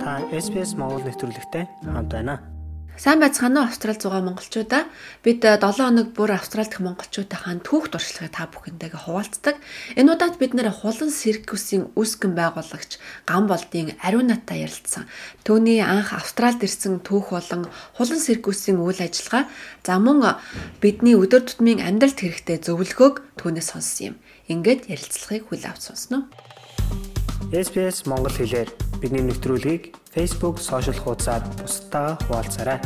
Та SBS Монгол нэвтрүүлэгтэй хамт байна. Сайн байцгаана уу Австрал зугаа монголчуудаа. Бид 7 хоног бүр Австрал дахь монголчуудынхаа түүх туршлагыг та бүхэнтэйгээ хуваалцдаг. Энэ удаад бид нэр хулан циркусийн үүсгэн байгуулагч Ган болдын ариун натаа ярилцсан. Төвний анх Австралд ирсэн түүх болон хулан циркусийн үйл ажиллагаа за мөн бидний өдөр тутмын амьдралд хэрэгтэй зөвлөгөөг түүнээс сонссон юм. Ингээд ярилцлагыг хүл авч сонсноо. SBS Монгол хэлээр бидний нэвтрүүлгийг Facebook сошиал хуудасаар бусдаа хуваалцаарай.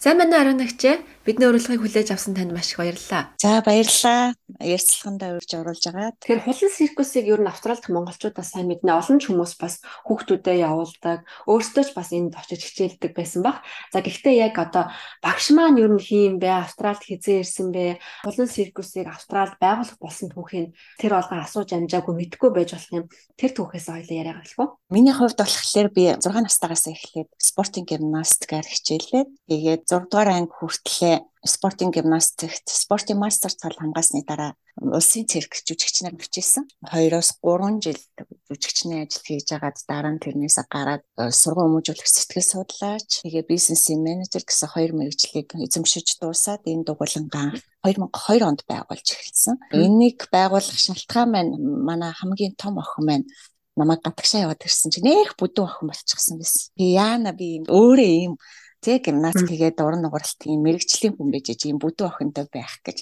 Сайн байна уу ариун нагчээ? Бидний урилгыг хүлээж авсан танд маш их баярлалаа. За баярлалаа. Ярилцлагандаа урьж оруулж байгаа. Тэгэхээр хулан циркусыг ер нь Австралид монголчуудаа сайн мэднэ. Олон ч хүмүүс бас хүүхдүүдэд явуулдаг. Өөрсдөө ч бас энд очиж хичээлдэг байсан баг. За гэхдээ яг одоо багш маань ер нь хийм бэ? Австралид хизээ ирсэн бэ? Хулан циркусыг Австралид байгуулах болсон түүхийг тэр олгоо асууж амжаагүй мэдгүй байж болох юм. Тэр түүхээс ойлоо яриагаа хэлэх үү? Миний хувьд болохоор би 6 настайгаас эхлээд спортын гимнастикаар хичээлээд тэгээд 6 дугаар анги хүртлээ спортын гимнастикт спортын мастер цал хамгаасны дараа улсын цирк жүжигчнээр бичсэн. 2-оос 3 жил жүжигчний ажил хийж агаад дараа нь тэрнээс гараад э, сургууль хүмүүжүүлэх сэтгэл судлаач, тэгээ бизнесийн менежер гэсэн хоёр мэргэжлийг эзэмшиж дуусаад энэ дугуулангаа 2002 онд байгуулж эхэлсэн. Энийг байгуулах шалтгаан маань манай хамгийн том охин маань намайг гатгшаа яваад ирсэн чинь нэх бүдүүн охин болчихсон байсан. Би яана би өөрөө ийм Тэ гимнаст хийгээд уран нугаралт тийм мэрэгчлийн хүн байж ийм бүдүү охинтой байх гэж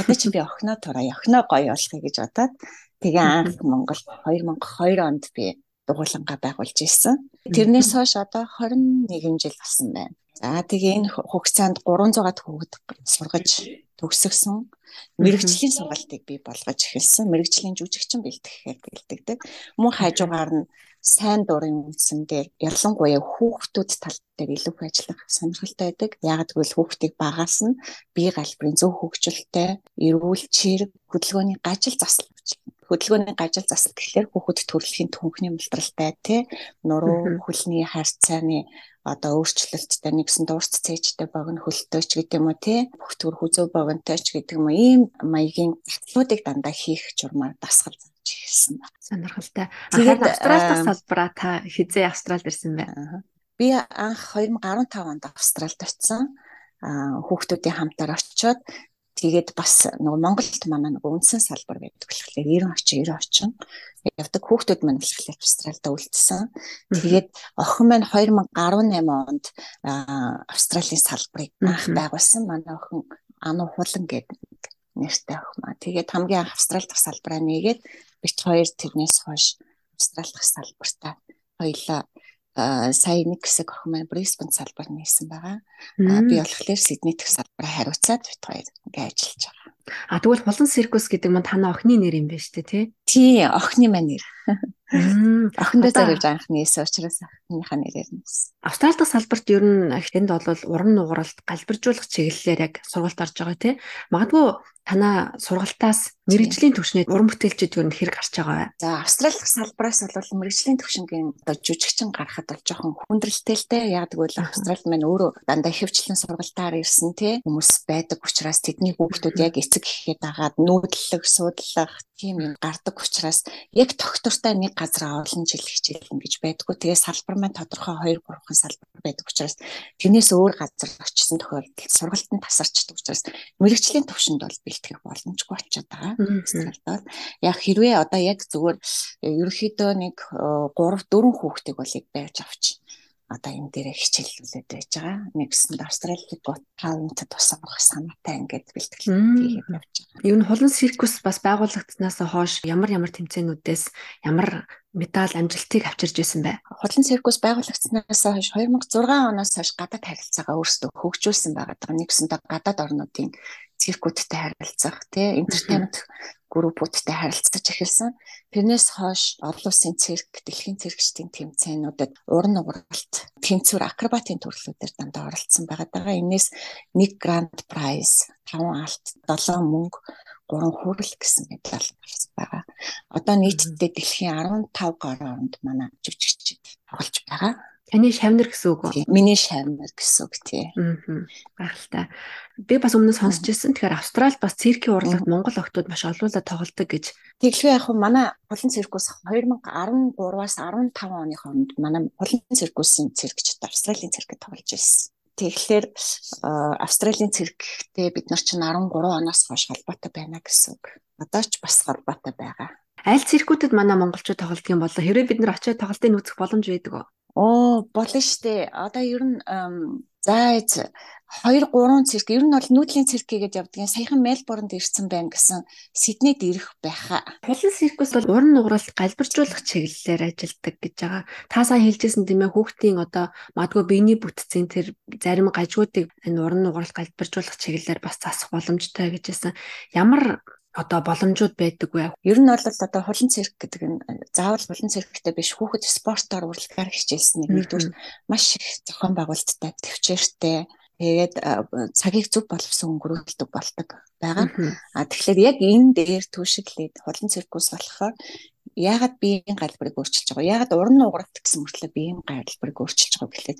ядаж би охиноо тураа охиноо гоё болохыг гэж бодоод тэгээ анх Монгол 2002 онд би дугуулангаа байгуулж ирсэн. Тэрнээс хойш одоо 21 жил болсон байна. За тэгээ энэ хугацаанд 300-аад хүүхэд сургаж төгсгсөн мэрэгжлийн сургалтыг би болгож эхэлсэн. Мэрэгжлийн жүжигчин бэлтгэхээр бэлтгэдэг. Мөн хажуугаар нь сайн дурын үндсэн дээр ялангуяа хүүхдүүд тал дээр илүү их ажиллах сонирхолтой байдаг. Яг тэгвэл хүүхдийг багаас нь бие галбирын зөв хөгжилтэй, эрүүл чирэг, хөдөлгөөний гажил засал хөдөлгөөний гажил засал гэхлээр хүүхэд төрөлхийн түүхний мултралтай тий нуруу хөлний харьцааны одоо өөрчлөлттэй нэгсэн дуурц цээжтэй богино хөлтөөч гэдэг юм уу тий бүх төр хүзөө богинотойч гэдэг юм уу. Ийм маягийн затлуудыг дандаа хийх журмаар дасгал зарж эхэлсэн байна. Сонирхолтой. Тэгээд Австрал дахь салбараа та хизээ Австралд ирсэн байна. Би анх 2015 онд Австралд очисон. хүүхдүүдийн хамтаар очиод Тэгээд бас нөгөө Монголд манай нөгөө үндсэн салбар байдаг болохоор 90 орчим 90 орчим явдаг хүүхдүүд маань болохоор Австралид үлдсэн. Тэгээд охин маань 2018 онд Австралийн салбарыг анх байгуулсан. Манай охин Ану хулан гэдэг нэртэй охин маа. Тэгээд хамгийн анх Австрали дахь салбараа нээгээд бит хоёр тэрнээс хойш Австрали дахь салбартаа хоёлаа сая нэг хэсэг охин маань Brisbane салбар нээсэн байгаа. Би болохоор Сидней дэх салбараа хариуцаад бит хоёр ингээ ажиллаж байгаа. А тэгвэл Хулан циркус гэдэг маань таны охины нэр юм байна шүү дээ тий? Тий, охины маань нэр. Охиндоо зориулж анхны эс учраас охиныхаа нэрээр нь. Австрали дахь салбарт ер нь энд бол уран нугаралт галбиржуулах чиглэлээр яг сургалт орж байгаа тий. Магадгүй танаа сургалтаас мэрэгжлийн төвшнөд уран бүтээлчд юу нэр гарч байгаа вэ? За Австрали салбараас бол мэрэгжлийн төвшингийн одоо жүжигчин гарахад бол жоохон хүндрэлтэй л дээ. Яг тэгвэл Австрали маань өөрөө дандаа хөвчлэн сургалтаар ирсэн тий хүмүүс байдаг учраас тэдний хүүхдүүд яг эцэг гэхэд агаад нүүдлэг, суудлах тийм юм гардаг учраас яг тогтвортой нэг газар олон жил хичээлнэ гэж байдгүй. Тэгээ салбар маань тодорхой 2 3хан салбар байдаг учраас тэрнээс өөр газар очисон тохиолдолд сургалтанд тасарчдаг учраас мэрэгжлийн төвшөнд бол бэлтгэх боломжгүй болчиход байгаа. Австралид яг хэрвээ одоо яг зүгээр э, ерөөхдөө нэг 3 4 хүүхдийг бол яг байж авч одоо энэ дээр хичээллүүлээд байж байгаа. Нэгсэнд Австралийн гот таунт тусах санаатай ингээд бэлтгэл хийгээд явж байгаа. Юу н хулан циркус бас байгуулагдсанаас хойш ямар ямар тэмцээнүүдээс ямар медаль амжилтыг авчирж исэн бэ? Хулан циркус байгуулагдсанаас хойш 2006 оноос хойш гадаад харилцаагаа өөрсдөө хөгжүүлсэн байгаа. Нэгсэндээ гадаад орнуудын циркүүдтэй харилцах, тий, entertainment группүүдтэй харилцаж эхэлсэн. Тэрнээс хойш олон улсын цирк, дэлхийн циркчдийн тэмцээнүүдэд уран нугаралт, тэнцвэр акробатын төрлүүдээр дандаа оролцсон байгаа даа. Энээс нэг гранд прайз, 5 алт, 7 мөнгө, 3 хүрэл гэсэн медаль гарсан байгаа. Одоо нийтдээ дэлхийн 15 гаруй оронд манай жүжигчид тоглож байгаа. Таны шавнар гэсэн үг үү? Миний шавнар гэсэн үг тий. Аа. Гайхалтай. Би бас өмнө сонсч ирсэн. Тэгэхээр Австрал бас циркийн урлагт Монгол охтууд маш олуулаад тоглодог гэж. Тэглгүй яг манай Холын циркус 2013-аас 15 оны хооронд манай Холын циркусын циркчд Австралийн циркэд тоглож ирсэн. Тэгэхээр Австралийн цирктэй бид нар чинь 13 оноос хойш холбоотой байна гэсэн үг. Одоо ч бас холбоотой байгаа. Аль циркүүдэд манай монголчууд тоглодог юм бол хэрвээ бид нар очиод тоглолтыг үзэх боломж байдаг уу? Оо, болно штэ. Одоо ер нь за 2 3 цирк ер нь бол нүүдлийн цирк гэдэг явдаг. Саяхан Мельбурнд ирсэн байна гэсэн Сиднейд ирэх байхаа. Хулан циркус бол уран нугаралт галбиржуулах чиглэлээр ажилладаг гэж байгаа. Та сайн хэлжсэн тийм ээ хүүхдийн одоо магадгүй биений бүтцийн тэр зарим гажуудыг энэ уран нугаралт галбиржуулах чиглэлээр бас засах боломжтой гэжсэн. Ямар одоо боломжууд байдаг вэ? Ер нь бол одоо хулан цирк гэдэг нь заавал хулан цирктэй биш хүүхэд спортоор урлагаар хичээлсэн нэг нэгдүгээр маш их зохион байгуулалттай, төвчээртэй. Тэгээд цагийг зөв боловсон өнгөрүүлдэг болдог байгаа. А тэгэхээр яг энэ дээр түшиглээд хулан циркус болохоор яагаад биеийн галбарыг өөрчилж байгаа яагаад уран нугарт гэсэн мөртлөө биеийн галбарыг өөрчилж байгаа гэхлээр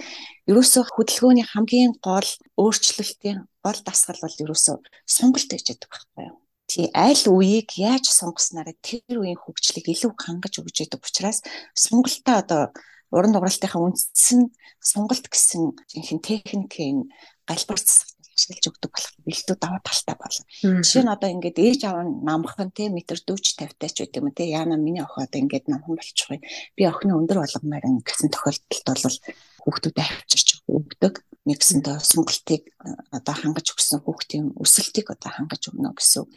ерөөсөө хөдөлгөөний хамгийн гол өөрчлөлтийн гол дасгал бол ерөөсөө сонголт гэж яддаг байхгүй юу тий аль үеийг яаж сонгоснараа тэр үеийн хөгжлийг илүү хангаж өгч яадаг учраас сонголтоо одоо уран дугааралтынхаа үндс нь сонголт гэсэн жинхэнэ техникийн галбар ашиглаж өгдөг болох бэлдүү даваа талтай болно. Жишээ нь одоо ингээд ээж аав нь намхан те метр 40 50 тач байдаг юм те яана миний охин одоо ингээд намхан болчихгүй. Би охины өндөр болгомоор гэсэн тохиолдолд бол хүүхдүүдэд авчирч өгдөг нэгсэндээ сонголтыг одоо хангаж өгсөн хүүхдийн өсөлтийг одоо хангаж өгнө гэсэн.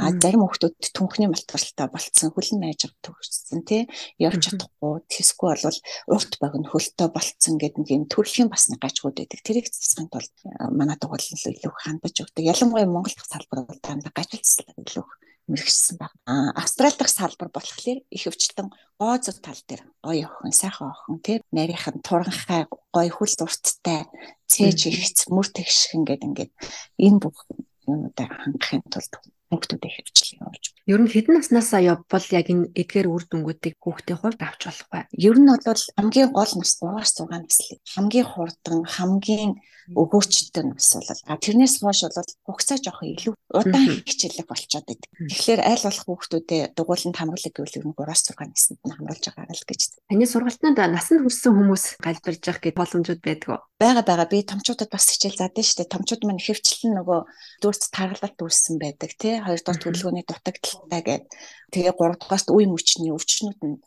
А зарим хүүхдүүд түнхний малтгаралтай болцсон хөлн найж төгссөн тий явж чадахгүй тэсгүй бол урт богино хөлтөө болцсон гэдэг нэг юм төрлийн бас нэг гажгууд байдаг. Тэрийг засахын тулд манай дугуйлал илүү хандаж өгдөг. Ялангуяа Монгол дахь салбар бол дандаа гажилцлаа илүү мэрэгчсэн баг. А Австрали дахь салбар болохоор их өвчлөлтөн гоо зов тал дээр гоё охин, сайхан охин тий нарийнхан туранхай гоё хүл зурцтай цээж ихц мөр тэгшхэн гэдэг ингээд энэ бүх юмудаа хангахын тулд хүүхдүүдэд хөвчлээ явуулж. Ер нь хэдэн наснасаа явбал яг энэ эдгээр үр дүнгуудыг хүүхдийн хувьд авч болох бай. Ер нь бол хамгийн гол нас 3-аас 6 наслыг хамгийн хурдан, хамгийн өгөөчтэй нас бол а тэрнээс хойш бол хугацаа жоох илүү удаан хичээлэг болчиход байдаг. Тэгэхээр аль болох хүүхдүүдэд дугууланд хамруулаг гэвэл ер нь 3-аас 6 наснд нь хамруулж байгаа л гэж. Таны сургалтанд насанд хүрсэн хүмүүс галбирж явах гэдэг боломжууд байдаг уу? Бага бага би томчуудад бас хичээл заадаг шүү дээ. Томчууд маань хэвчлэн нөгөө дүүрт таргалалт үүссэн байдаг тий. Хоёрдугаар төлөвлөгөөний дутагдaltaй гэдэг. Тэгээ гуравдугаарт үе мөчний өвчнүүд нь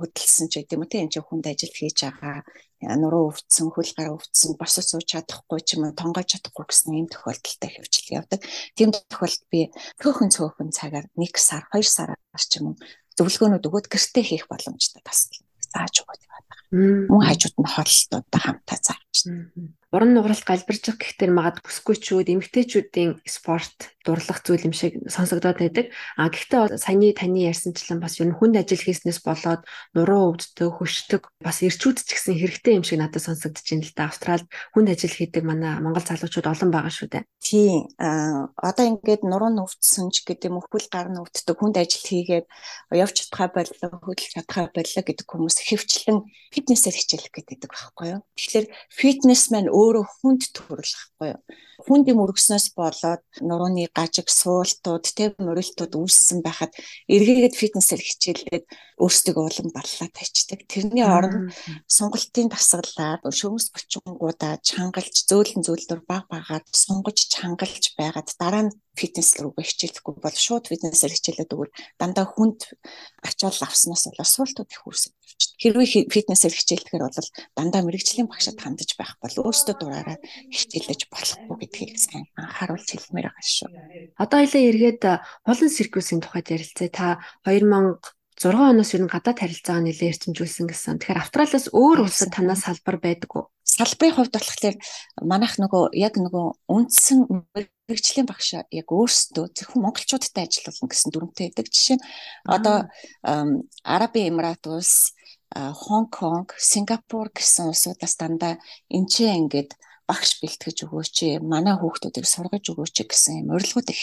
хөдөлсөн ч гэдэм үү энэ ч хүнд ажил хийж байгаа нуруу өвдсөн хөл гар өвдсөн босож сууж чадахгүй ч юм уу тонгож чадахгүй гэсэн ийм тохиолдолтой хөвчл явдаг. Тийм тохиолдолд би цөөхөн цөөхөн цагаар 1 сар 2 сараас ч юм уу зөвлөгөөнүүд өгөөд гэртээ хийх боломжтой бас зааж өгöd байдаг. Мөн хажууд нь хооллолтуудаа хамтаа зааж. Уран нугаралт галбирж гэхдээ магад бүсгүйчүүд, эмэгтэйчүүдийн спорт дурлах зүйл юм шиг сонсогдоод байдаг. А гэхдээ саяны таны ярьсанчлан бас ер нь хүнд ажил хийснээс болоод нуруу өвддөг, хөшдөг бас ирчүүд ч гэсэн хэрэгтэй юм шиг надад сонсогдож байна л да. Австралид хүнд ажил хийдэг манай монгол залуучууд олон байгаа шүү дээ. Тийм. Одоо ингээд нуруу нь өвдсөн ч гэдэг юм хөл гар нь өвддөг хүнд ажил хийгээд явж чадхаа боллоо, хөдөлж чадхаа боллоо гэдэг хүмүүс хэвчлэн фитнесээр хичээлэх гэдэг байхгүй юу. Тэгэхээр фитнес маань өөрөө хүнд төрөлхгүй юу? Хүнд юм өргснөөс болоод нурууны гажиг суултууд тийм мөрөлтүүд үүссэн байхад эргээгээд фитнесээр хичээлээд өөрсдөө улам баллаа тавьчихдаг. Тэрний оронд сонголтын дасгалаар шөмөс булчингуудаа чангалж зөөлөн зөөлдөр баг багаад сунгаж чангалж байгаад дараа нь фитнес рүүгээ хичээлэхгүй бол шууд фитнесээр хичээлээд өгвөл дандаа хүнд ачаал авснаас болоод суултууд их үүсэж байна. Хэрвээ фитнесээр хичээлдэхэр бол дандаа мэрэгжлийн багшад хандаж байх бол өөрсдөө дураараа хичээлж болохгүй гэдгийг сайн анхааруулж хэлмээр байгаа шүү. Одоо илээ эргээд хулан циркусийн тухайд ярилцъя. Та 2000 6 оноос ер нь гадаад харилцаагаа нэлээд эрчимжүүлсэн гэсэн. Тэгэхээр Австралиас өөр улсад танаас салбар байдаг уу? Салбарын хувьд болохоор манайх нөгөө яг нөгөө үндсэн мэрэгжлийн багш яг өөрсдөө зөвхөн монголчуудтай ажиллуулна гэсэн дүрмтэй байдаг. Жишээ нь одоо Арабын Эмират улс, Хонконг, Сингапур гэсэн улсуудаас дандаа ч ингээд багш бэлтгэж өгөөч манай хүүхдүүдийг сургаж өгөөч гэсэн юм урилгууд их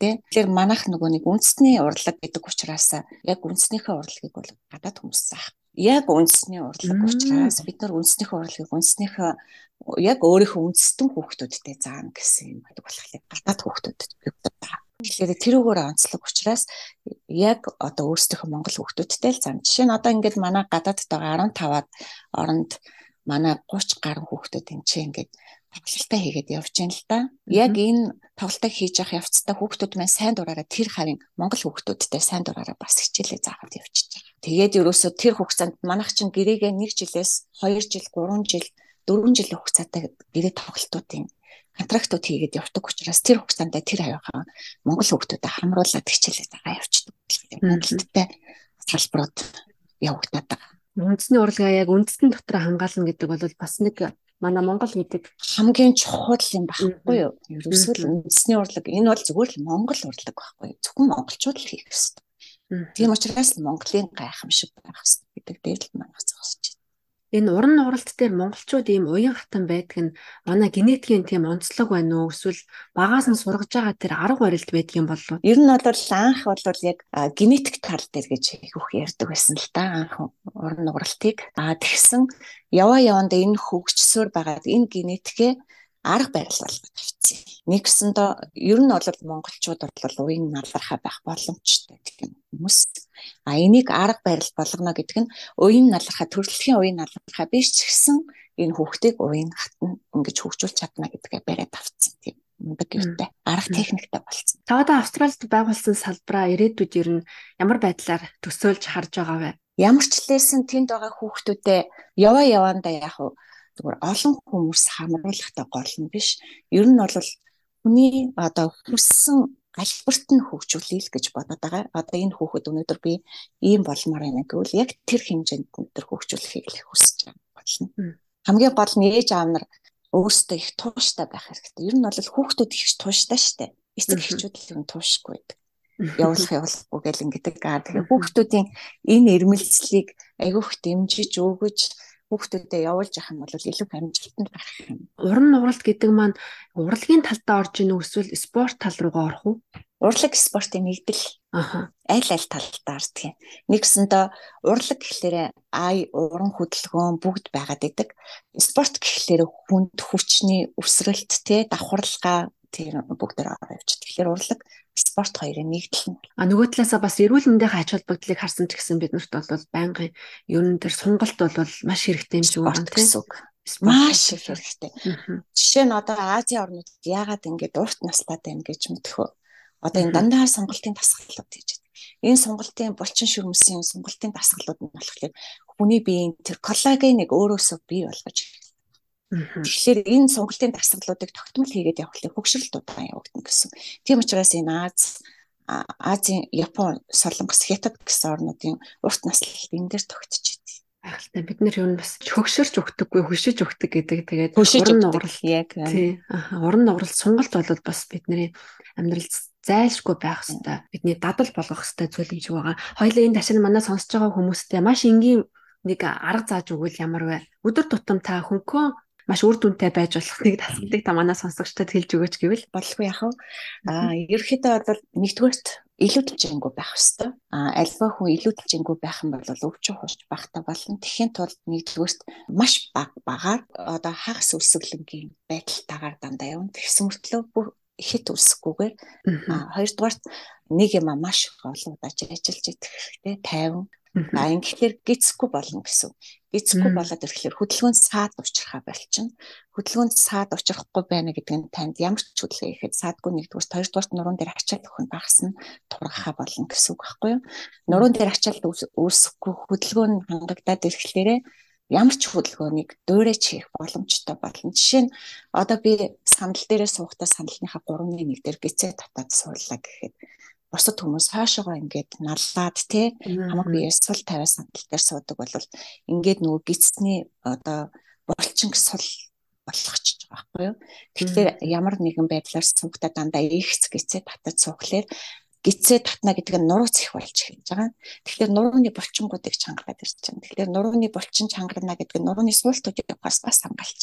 дээ. Тэгэхээр манайх нөгөө нэг үндэсний урлаг гэдэг учраас яг үндэснийхээ урлагийг бол гадаад хүмүүс заах яг үндэсний урлаг учраас бид нар үндэснийхээ урлагийг үндэснийхээ яг өөрийнхөө үндэстэн хүүхдүүдтэй заана гэсэн юм байдаг болохоор гадаад хүүхдүүдэд байна. Тэгэхээр тэрүүгээр онцлог учраас яг одоо өөрсдийнхөө монгол хүүхдүүдтэй л зам. Жишээ нь одоо ингээд манай гадаадд байгаа 15-аад оронд манай 30 гаруй хүүхдүүд энэ чинь ингээд тоглолтоо хийгээд явж байна л да. Яг энэ тоглолтоо хийж явах явцдаа хүүхдүүд маань сайн дураараа тэр хавийн монгол хүүхдүүдтэй сайн дураараа бас хичээлээ заагаад явчихж байгаа. Тэгээд ерөөсөө тэр хугацаанд манайх чинь гэрээгээ 1 жилээс 2 жил, 3 жил, 4 жилийн хугацаатай гэрээ тоглолтуудын контрактууд хийгээд явдаг учраас тэр хугацаанд тэр хавийнхаа монгол хүүхдүүдэд хамруулад хичээлээ заагаа явчихдаг. Монголдтай салбарууд явагдаад байгаа. Үндэсний урлагаа яг үндэстэн дотор хангаална гэдэг бол бас нэг манай Монгол гэдэг хамгийн чухал юм багхгүй юу? Ерөөсөө л үндэсний урлаг энэ бол зүгээр л Монгол урлаг багхгүй? Зөвхөн монголчууд л хийх ёстой. Тийм учраас Монголын гайхамшиг байх ёстой гэдэг дээр л манайх зогсож энэ уран нууралт дээр монголчууд ийм уян хатан байдаг нь манай генетикийн тийм онцлог байна уу эсвэл багаас нь сургаж байгаа тэр арга барилд байдаг юм болов уу? Ер нь бол анх бол яг генетик тал дээр гэж их ярьдаг байсан л та анх уран нууралтыг. А тэгсэн яваа явандаа энэ хөгжсөөр байгаад энэ генетикээ арга барил болгож авчихсан. Нэгсэндээ ер нь бол монголчууд бол уян налархаа байх боломжтой гэх юм хүмүүс. А энийг арга барил болгоно гэдэг нь уян налархаа төрөлхийн уян налархаа биш ч гэсэн энэ хүүхдийг уян хатна ингэж хөгжүүлж чадна гэдгээ бариад авцсан тийм мундаг юутай арга техниктэй болсон. Та одоо Австралид байгуулсан салбараа ирээдүйд ер нь ямар байдлаар төсөөлж харж байгаа вэ? Ямар ч лээсэн тэнд байгаа хүүхдүүдэд яваа яваандаа яг зүгээр олон хүмүүс хамруулахтай гол нь биш. Ер нь бол хүний одоо хүссэн галбарт нь хөгжүүлэе л гэж бодоод байгаа. Одоо энэ хүүхэд өнөөдөр би ийм болмоор байна гэвэл яг тэр хэмжээнд өнөөдөр хөгжүүлэхийг л хүсэж болно. Хамгийн гол нь ээж аав нар өөрсдөө их тууштай байх хэрэгтэй. Ер нь бол хүүхдүүд их тууштай штэ. Эцэг эхчүүд л юм туушгүй байдаг. Явуулах явуулахгүй гэл ингэдэг. Тэгэхээр хүүхдүүдийн энэ ирмэлцлийг айгүйх дэмжиж өгөж хүүхдүүдэд явуулж явах юм бол илүү амжилтанд гарах юм. Уран нууралт гэдэг маань урлагийн талдаа орж ийн эсвэл спорт тал руугаа орох уу? Урлаг спортын нэгдэл. Аха. Аль аль талдаа тийм. Нэгсэндээ урлаг гэхлээр ай уран хөдөлгөөн бүгд байгаад идэг. Спорт гэхлээр хүнд хүчний өсрэлт те давхарлага тэр бүгдээр ороо явж. Тэгэхээр урлаг спорт хоёрын нэгдэл нь. А нөгөө талаасаа бас эрүүл мэндийн ач холбогдлыг харсан ч гэсэн биднэрт бол байнгын ер нь тэр сонголт бол маш хэрэгтэй юм шиг байна тийм. Маш их хэрэгтэй. Жишээ нь одоо Азийн орнууд яагаад ингэж урт наслаад байна гэж мэдхөө. Одоо энэ дандаа сонголтын дасгалууд хийж байна. Энэ сонголтын булчин шүрмсийн сонголтын дасгалууд нь болохоор хүний биеийн тэр коллагеныг өөрөөсөө бий болгож Тэгэхээр энэ сонголтын дасгалуудыг тогтмол хийгээд явхлаа хөгшрөлт удаан явагдана гэсэн. Тийм учраас энэ Аз Азийн Япон, Солонгос, Хятад гэсэн орнуудын урт наслалт энэ дээр тогтчих идэв. Айхалтай бид нар юу нь бас хөгшөрч өгдөггүй хөшиж өгдөг гэдэг тэгээд уран нуурал яг тий уран нуурал сонголт болоод бас бидний амьдралд зайлшгүй байх хэвээр бидний дадал болгох хэвээр зүйл юм шиг байгаа. Хоёлаа энэ ташин манай сонсож байгаа хүмүүстээ маш энгийн нэг арга зааж өгвөл ямар вэ? Өдөр тутам та хөнхөө маш үр дүнтэй байж болох нэг тасгалыг та манай сонсогчдод хэлж өгөөч гэвэл болохгүй яах вэ? Аа ерөөхдөө бол нэгдүгээрт илүү дэлжэнгүү байх хэвээр. Аа альва хүн илүү дэлжэнгүү байх юм бол өвчин хурж багтаа болно. Тэхийн тулд нэгдүгээрт маш бага багаар одоо хагас үсгэлэнгийн байдалтайгаар дандаа явна. Тэгсэн мөртлөө бүр хит үсэхгүйгээр аа хоёрдугаарт нэг юм маш олон удаа ажиллаж идэх хэрэгтэй тайван А ингэхээр гисэхгүй болно гэсэн. Гисэхгүй болоод ирэхлээр хөдөлгөөнд саад учрахаа болчихно. Хөдөлгөөнд саад учрахгүй байна гэдэг нь танд ямар ч хөдөлгөөн ихэд саадгүй нэгдүгээр хоёрдугаар нуруунд дээр ачаал өгөх нь багасна тургахаа болно гэсэн үг байхгүй юу? Нуруунд дээр ачаал үүсэхгүй хөдөлгөөн хангагдаад ирэхлээрээ ямар ч хөдөлгөөнийг дуурайч хийх боломжтой болно. Жишээ нь одоо би сандал дээрээ суухдаа сандалныхаа 3-1 дээр гисээ татаад сууллаа гэхэд бусад хүмүүс хаашаага ингээд наллаад те хамаг биеэ сул тавиа сандал дээр суудаг бол ингээд нөгөө гисний одоо булчинг сул болгочихж байгаа байхгүй юу. Тэгэхээр ямар нэгэн байдлаар суугтаа дандаа ихс гисээ татаж суухлаар гисээ татна гэдэг нь нурууц их болж эхэлж байгаа. Тэгэхээр нурууны булчингуудыг чангараад ирж байна. Тэгэхээр нурууны булчин чангарна гэдэг нь нурууны суултуудыг бас бас хамгаалж.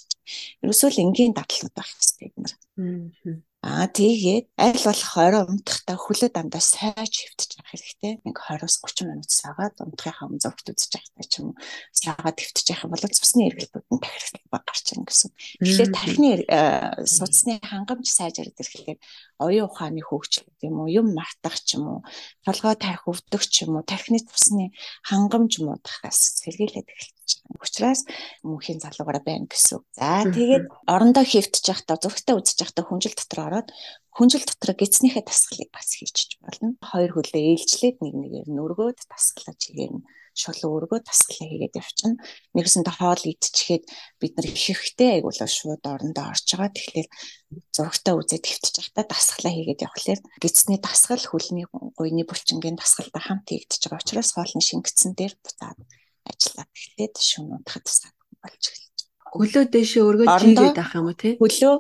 Ерөөсөө л энгийн дадлууд байх хэрэгтэй бид нар. Аа тэгээд аль болох орой унтахдаа хөлөө дандаа сайж хөвтөж явах хэрэгтэй. Нэг 20-30 минут саагаад унтахынхаа өмнө зургт үзэж байхдаа ч юм уу саагаад хөвтөж явах бол цусны эргэлтүүд нь тархилт гарч ирнэ гэсэн. Тэгэхээр тархины судасны хангамж сайжраад ирэхлээр оюун ухааны хөгжил юм уу юм мартах ч юм уу толгой тарих өвдөх ч юм уу тархины цусны хангамж муудахаас сэргийлээд эхэлж байгаа. Учираас мөнхийн залуугаараа байна гэсэн. За тэгээд орондоо хөвтж явахдаа зургтаа үзэж явахдаа хүнжил дотор ороод хүнжил дотор гидснийхээ тасгалыг бас хийчих болно. Хоёр хөлөө ээлжлээд нэг нэгээр нүргөөд тасгалаж игээр нь шулуу өргөө тасгалаа хийгээд явчихна. Нэгсэндээ хоол идчихээд бид нар ихэвхтэй айгуулаа шууд орондоо орж байгаа. Тэгэхээр зурагтаа үзээд хөвтөж байхдаа дасгалаа хийгээд явхлаар гидсний дасгал хөлний гуйны булчингийн дасгалтай хамт хийгдэж байгаа учраас хоолны шингэцэн дээр буцаад ажиллаад эхлээд шөнө унтахад тусаад болж эхэлж. Хөлөө дэшээ өргөө чигээд авах юм уу те? Хөлөө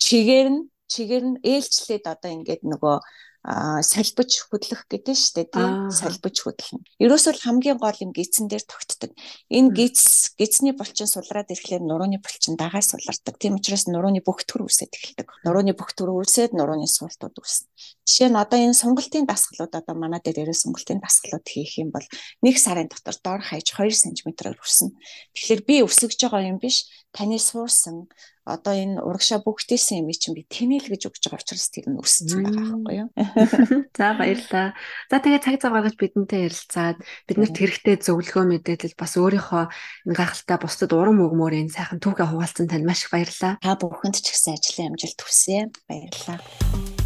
чигээр нь чигээр нь ээлжлээд одоо ингээд нөгөө салбиж хөдлөх гэдэг нь шүү дээ тийм салбиж хөдлөн. Ерөөсөө хамгийн гол юм гидсэн дээр тогтдог. Энэ гидс гидсний булчин сулраад ирэхлээр нурууны булчин дагаа сулардаг. Тийм учраас нурууны бөхтгөр үсээд эхэлдэг. Нурууны бөхтгөр үсээд нурууны суултууд үснэ. Жишээ нь одоо энэ сунгалтын дасгалууд одоо манай дээр ерөө сунгалтын дасгалууд хийх юм бол нэг сарын дотор доор хаяж 2 см-аар өснө. Тэгэхээр би өсөж байгаа юм биш. Таны суурсан одоо энэ урагшаа бүгдээсэн юм чинь би тэмээл гэж өгч байгаа учраас тэр нь өссөн байгаа байхгүй юу. За баярлалаа. За тэгээ цаг зав гаргаж бидэнтэй ярилцаад биднэрт хэрэгтэй зөвлөгөө мэдээлэл бас өөрийнхөө энэ гахалтай бусдад урам өгмөр энэ сайхан түүхээ хуваалцсан танд маш их баярлалаа. Та бүхэнд ч ихсэн ажлын амжилт хүсье. Баярлалаа.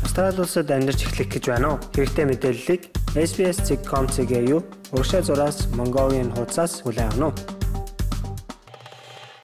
Австрали улсад амьдарч эхлэх гэж байна уу? Хэрэгтэй мэдээллийг SBS.com.cg юу? Урагшаа зураас Mongolian хуудасаас хүлээн авах нь